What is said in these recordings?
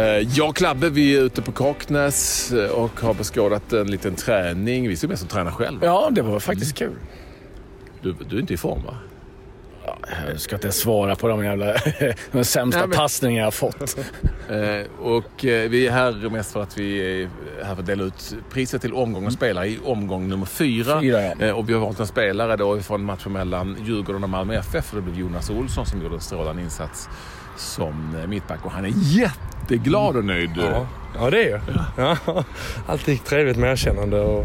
Eh, Jag och Klabbe vi är ute på Kaknäs eh, och har beskådat en liten träning. Vi ser mest som tränar själv. Ja, det var faktiskt kul. Du, du är inte i form va? Jag ska inte svara på de jävla de sämsta Nej, men- passningar jag fått. Eh, och vi är här mest för att vi är här för att dela ut priset till omgångens spelare i omgång nummer fyra. Fyra, ja. Och vi har valt en spelare då från matchen mellan Djurgården och Malmö FF. Och det blev Jonas Olsson som gjorde en strålande insats som mittback. Och han är jätteglad och nöjd. Ja, ja det är jag. Ja. Alltid trevligt med erkännande och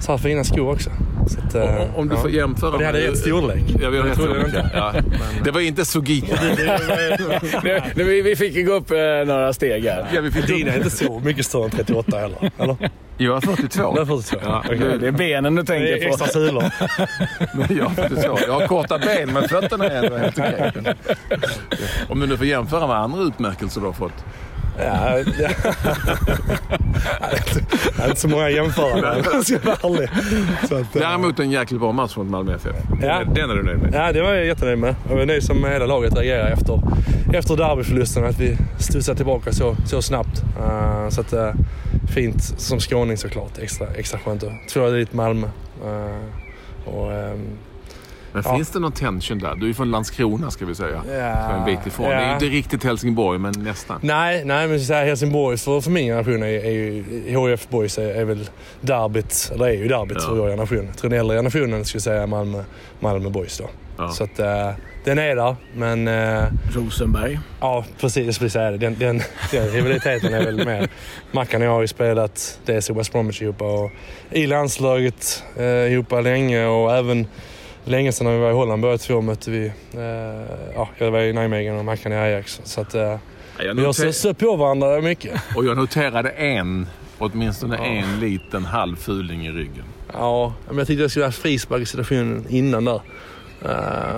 så här fina skor också. Så att, eh, Om- Om du ja. får jämföra det hade med- rätt storlek. Ja, vi har Jag rätt storlek. inte. Ja. Det var inte Sugita. Vi, vi fick gå upp eh, några steg här. Ja, vi fick Dina är inte så mycket större än 38 heller. Eller? Jag är 42. Det är 42. Ja, Okej. Det är benen du Det är tänker på. extra sulor. Men jag, är 42. jag har korta ben men fötterna är ändå helt okej. Om du nu får jämföra med andra utmärkelser du har fått. Ja, ja. Jag har inte så många jämförande om jag ska vara ärlig. Så att, eh, Däremot en jäkligt bra match mot Malmö FF. Ja. Den är du nöjd med? Ja, det var jag jättenöjd med. Jag var nöjd som hela laget reagerade efter, efter derbyförlusten. Att vi studsade tillbaka så, så snabbt. Eh, så att, uh, fint som skåning såklart. Extra, extra skönt att två dit Malmö. Eh, och, ehm, Men Ja. finns det någon tension där? Du är från Landskrona ska vi säga. Ja, Så en bit ifrån. Det är ja. inte riktigt Helsingborg men nästan. Nej, nej men så här, Helsingborg för, för min generation är, är ju HIF Boys är, är väl derbyt, eller är ju derbyt Ja. för vår generation. Jag tror den äldre generationen skulle säga Malmö, Malmö Boys då. Ja. Så att eh, den är där, men eh, Rosenberg. ja precis, jag skulle säga det. Den, den, den rivaliteten är väl mer. Mackan och jag har ju spelat dels i West Bromwich ihop och i landslaget eh, ihop länge och även länge sedan när vi var i Holland båda två mötte vi, eh, ja jag var i Nijmegen och Mackan i Ajax. Så att eh, Jag vi har noter- stött på varandra mycket. och jag noterade en, åtminstone en liten halv fuling i ryggen. Ja, men jag tyckte jag skulle ha frispark i situationen innan där. Eh,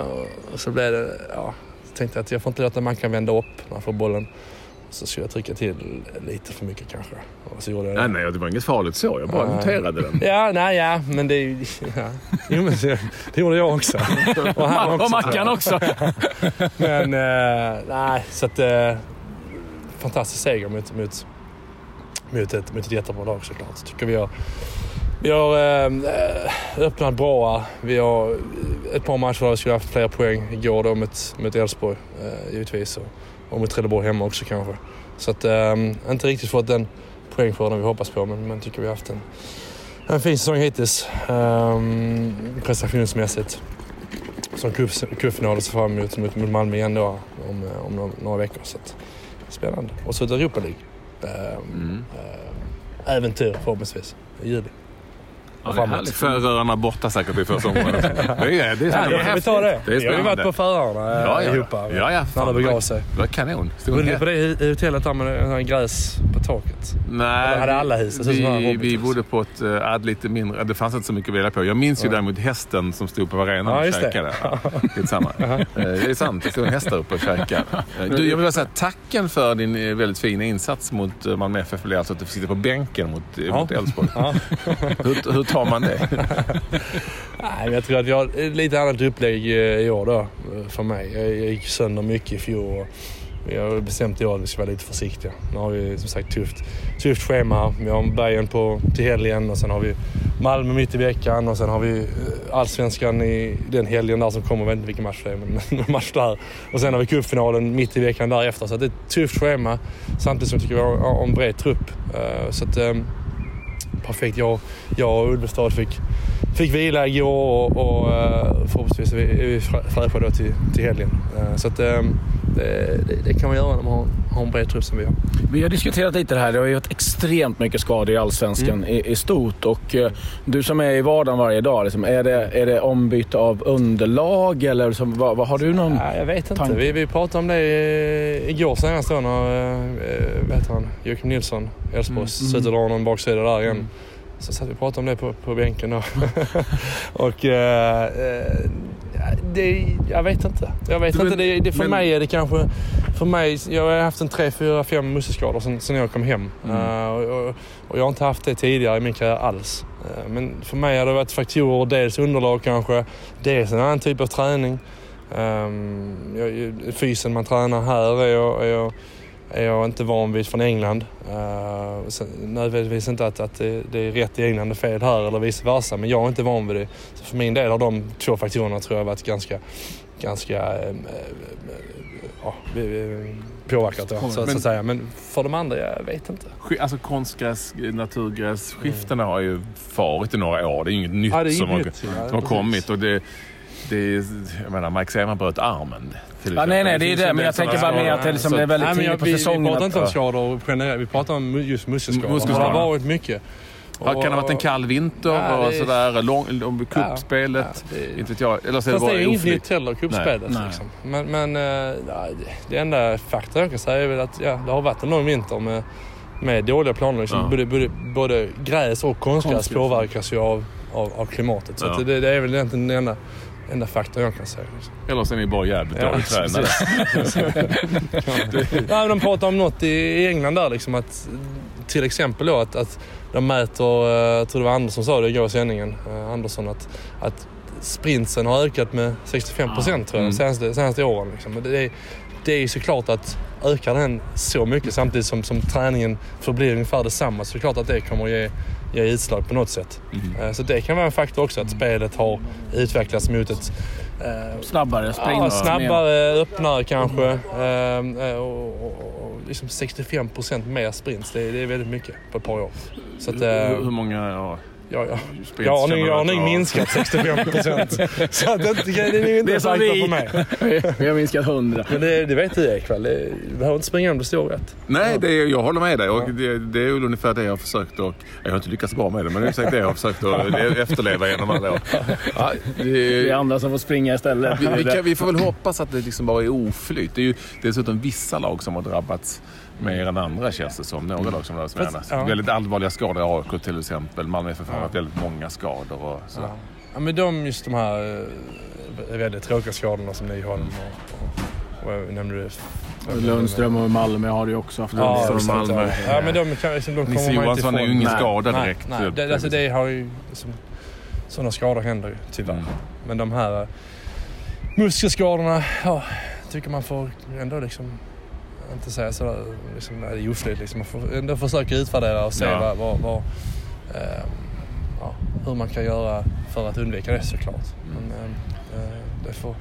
och så blev det, ja, jag tänkte att jag får inte låta Mackan vända upp när han får bollen. Så skulle jag trycka till lite för mycket kanske. Och så gjorde jag Nej, det. nej, det var inget farligt så. Jag bara Nej. noterade den. Ja, nej, ja, men det, är ju- ja. Jo, men det, det gjorde jag också. Och han Och också. Mackan också. Men eh, nej, så att... Eh, fantastisk seger mot, mot, mot, ett, mot ett jättebra lag såklart. Tycker vi har, vi har eh, öppnat bra. Vi har ett par matcher där vi skulle haft fler poäng. Igår då mot, mot Elfsborg eh, givetvis och, och mot Trelleborg hemma också kanske. Så att eh, inte riktigt fått den poängskörden vi hoppas på men, men tycker vi har haft en, en fin säsong hittills eh, prestationsmässigt som cup- cupfinal ser fram emot mot, mot Malmö igen då om, om några, några veckor. Så att, spännande. Och så ett Europa League. Eh, Mm. eh, äventyr förhoppningsvis i juli. Ja, det är härligt. Borta säkert i första omgången. Det är, det är, Ja, det då är får vi ta det. Det är vi har ju varit på förarna eh, Ja, ja. ihop Ja, ja. när Fan, det det begav sig. Det var kanon. Bodde ni på det hotellet där med gräs på taket? Nej, Eller hade alla hus? Vi, bodde på ett äh, ja, lite mindre... Det fanns inte så mycket att välja på. Jag minns ju däremot hästen som stod på arenan Ja, och käkade. Ja, Skitsamma. Eh, Det är sant, det stod en häst där uppe och käkade. Eh, Du, jag vill bara säga tacken för din eh, väldigt fina insats mot eh, Malmö FF alltså att du får sitta på bänken mot, eh, Ja. mot Elfsborg. Ja. Hur, hur tar man det? Nej, jag tror att vi har ett lite annat upplägg eh, i år då eh, för mig. Jag, gick sönder mycket i fjol och vi har bestämt i år att vi ska vara lite försiktiga. Nu har vi som sagt tufft, tufft schema. Vi har Bayern på, till helgen och sen har vi Malmö mitt i veckan och sen har vi eh, Allsvenskan i den helgen där som kommer. Jag vet inte vilken match det är, men match där. Och sen har vi cupfinalen mitt i veckan därefter. Så att det är ett tufft schema samtidigt som jag tycker vi har, en bred trupp. Så att, ehm, perfekt. Jag, jag och Ulvestad fick, fick vila igår och, och eh, förhoppningsvis är vi, fräscha då till, till helgen. Eh, så att, ehm, det, det, det kan man göra när man har, har en bred trupp som vi har. Vi har diskuterat lite det här. Det har ju varit extremt mycket skador i Allsvenskan i, i stort. Och, eh, du som är i vardagen varje dag, liksom, är, det, är det ombyte av underlag eller liksom, vad, vad har du någon... Ja, jag vet inte. tanke? Vi, vi pratade om det igår senast då när, eh, heter han, Joakim Nilsson, Elfsborg, Mm. slutar dra någon baksida där igen. Mm. Så satt vi och pratade om det på, på bänken då. och eh, eh, det, jag vet inte. Jag vet Du, inte. men- Det, det, för men- mig är det kanske... För mig, jag har haft en tre, fyra, fem muskelskador sen, sen jag kom hem. Mm. Eh, och, och, jag har inte haft det tidigare i min karriär alls. Eh, men för mig har det varit faktorer, dels underlag kanske, dels en annan typ av träning. Um, jag, fysen man tränar här är jag, är jag är jag inte van vid från England. Uh, nödvändigtvis inte att, att det, det, är rätt i England och fel här eller vice versa, men jag är inte van vid det. Så för min del har de två faktorerna tror jag varit ganska, ganska äh, ja, påverkat då, så, men, så att säga. Men för de andra, jag vet inte. Alltså konstgräs, naturgräs, skiftena mm. har ju varit i några år. Det är inget nytt ja, som, har, som har kommit. Och det, det är, jag menar, Mike Seman bröt armen. Ja, nej, nej, det är det. Men jag tänker bara med att det, liksom, det är väldigt tidigt på säsongen. Vi pratar inte om skador generellt. Vi pratar om just muskelskador. Det har varit mycket. Och, kan det ha varit en kall vinter ja, och sådär? Lång, kuppspelet? Ja, ja, inte vet jag. Eller så Fast det är inget nytt heller, kuppspelet. Liksom. Men, men eh, ja, det enda faktorn jag kan säga är väl att ja, det har varit en lång vinter med, med dåliga planer. Liksom. Både, både, både gräs och konstgräs påverkas ju av, av, av klimatet. Så det, det, är väl egentligen den enda enda faktorn jag kan säga. Liksom. Eller så är ni bara jävligt ja, dåligt tränade. ja, de pratar om något i England där liksom att till exempel då att, att de mäter, eh, jag tror det var Andersson som sa det igår i sändningen, eh, Andersson, att, att sprintsen har ökat med 65 procent tror jag, mm. de senaste, senaste åren. Liksom. Det, är, det är såklart att ökar den så mycket samtidigt som, som träningen förblir ungefär detsamma så är det klart att det kommer att ge, ge utslag på något sätt. Mm. Så det kan vara en faktor också att spelet har utvecklats mot ett eh, snabbare sprint. Ja, snabbare, öppnare kanske. Eh, och, och, och liksom 65 procent mer sprints, det, det, är väldigt mycket på ett par år. Så att, hur, hur många? Ja. Ja, ja. Har, nog, jag har nog minskat 65 procent. så att det, det är inte det är på mig. vi har minskat 100. Men det, det vet du Ekvall. Du behöver inte springa om det står rätt. Nej, det är, jag håller med dig. Och det, det är ungefär det jag har försökt och Jag har inte lyckats bra med det, men det är exakt det jag har försökt att efterleva genom alla år. Ja, det, det är andra som får springa istället. Vi, vi, kan, vi får väl hoppas att det liksom bara är oflyt. Det är ju dessutom vissa lag som har drabbats mer än andra känns det som. Några lag som rör med ja. Väldigt allvarliga skador i AIK till exempel. Malmö FF har haft väldigt många skador och så. Ja. ja. men de, just de här eh, väldigt tråkiga skadorna som Nyholm och, och, och, och nämnde du Lundström och Malmö har ju också haft. Ja, Lundström och Malmö. Ja, men de, kan, liksom, de Nisse Johansson är ju ingen skada direkt. Nej, det, alltså, det har ju, liksom, sådana skador händer ju tyvärr. Mm. Men de här uh, muskelskadorna, ja, tycker man får ändå liksom inte säga sådär, liksom, det är oflyt liksom. Man får ändå försöka utvärdera och se ja. vad, vad, vad eh, ja, hur man kan göra för att undvika det såklart. Mm. Men eh, det får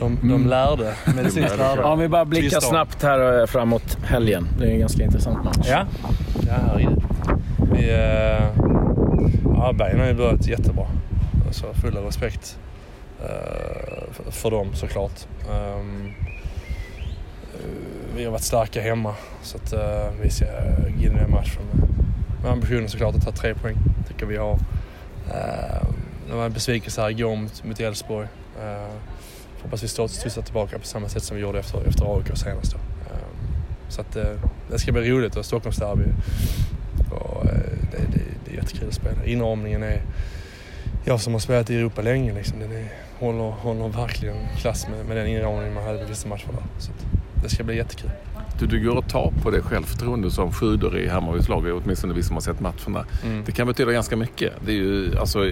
de, de mm. lärde, medicinskt lärde. Om vi bara blickar snabbt här eh, framåt helgen. Det är en ganska intressant match. Ja, ja herregud. Vi, eh, ja, Bayern har ju börjat jättebra. Så full av respekt eh, för dem såklart. Um, vi har varit starka hemma. Så att, uh, vi ska gå in i den matchen med, med ambitionen såklart att ta tre poäng. tycker vi har. Uh, det var en besvikelse här igår mot, mot Elfsborg. Uh, hoppas vi studsar tillbaka på samma sätt som vi gjorde efter, efter AIK senast. Då. Uh, så att, uh, det ska bli roligt och Stockholmsderby. Och, uh, det, det, det är jättekul att spela. Inramningen är... Jag som har spelat i Europa länge, liksom, den är, håller, håller verkligen klass med, med den inramningen man hade på vissa matcher där. Så det ska bli jättekul. Du, du går att ta på det självförtroende som sjuder i Hammarbys lag, åtminstone vi som har sett matcherna. Mm. Det kan betyda ganska mycket. Det är ju alltså,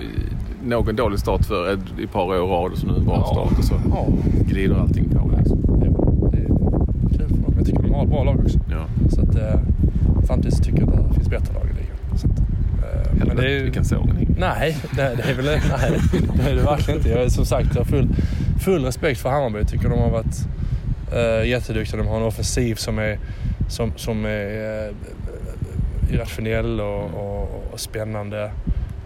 någon dålig start för ett, ett par år rad och så nu en bra ja. start och så ja. glider allting på. Liksom. Jo, det är kul för dem. Jag tycker de har ett bra lag också. Ja. Så att, eh, samtidigt så tycker jag att det finns bättre lag i ligan. Eh, men det är ju... Vilken sågning. Nej, det, det, är väl nej, det är det verkligen inte. Jag är som sagt jag har full, full respekt för Hammarby. Jag tycker de har varit Uh, jätteduktiga. De har en offensiv som är, som, som är uh, irrationell och, och, och spännande.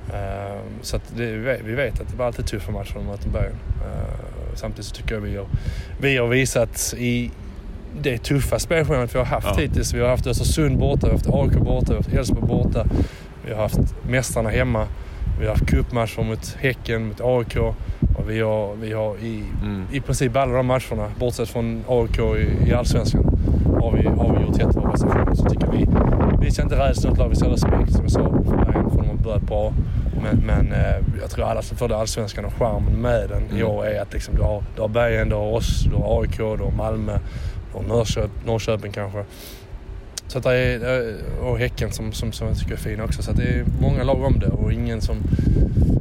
Uh, så det, vi vet att det var alltid tuffa matcher de möter Bayern. Uh, samtidigt så tycker jag vi har, vi har visat i det tuffa spelschemat vi har haft ja. hittills. Vi har haft Östersund borta, vi har haft AIK borta, vi har haft Elfsborg borta. Vi har haft mästarna hemma. Vi har haft cupmatcher mot Häcken, mot AIK. Och vi har, vi har i, mm. i princip alla de matcherna, bortsett från AIK i, i Allsvenskan, har vi, har vi gjort jättebra prestationer. Så tycker vi, vi ska inte rädsla något lag, vi ska ha respekt som jag sa för Bayern, för de har börjat bra. Men, men eh, jag tror alla som följer Allsvenskan och charmen med den mm. i år är att liksom, du har, du har Bayern, du har oss, du har AIK, du har Malmö, du har Norrköp, Norrköping kanske. Så att det är, och Häcken som, som, som jag tycker är fin också. Så det är många lag om det och ingen som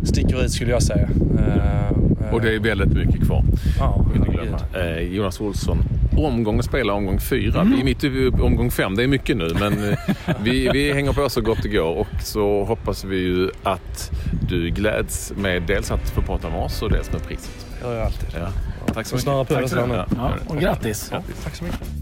sticker ut skulle jag säga. Uh, och det är väldigt mycket kvar. Ja. Uh, Jonas Olsson omgång att spela, omgång fyra. Vi är mitt i omgång fem, det är mycket nu men eh, vi, vi hänger på så gott det går och så hoppas vi ju att du gläds med dels att få prata med oss och dels med priset. Det gör jag alltid. Ja. Tack så mycket. på Tack så mycket. nu. Ja, och grattis. Grattis. Tack så mycket.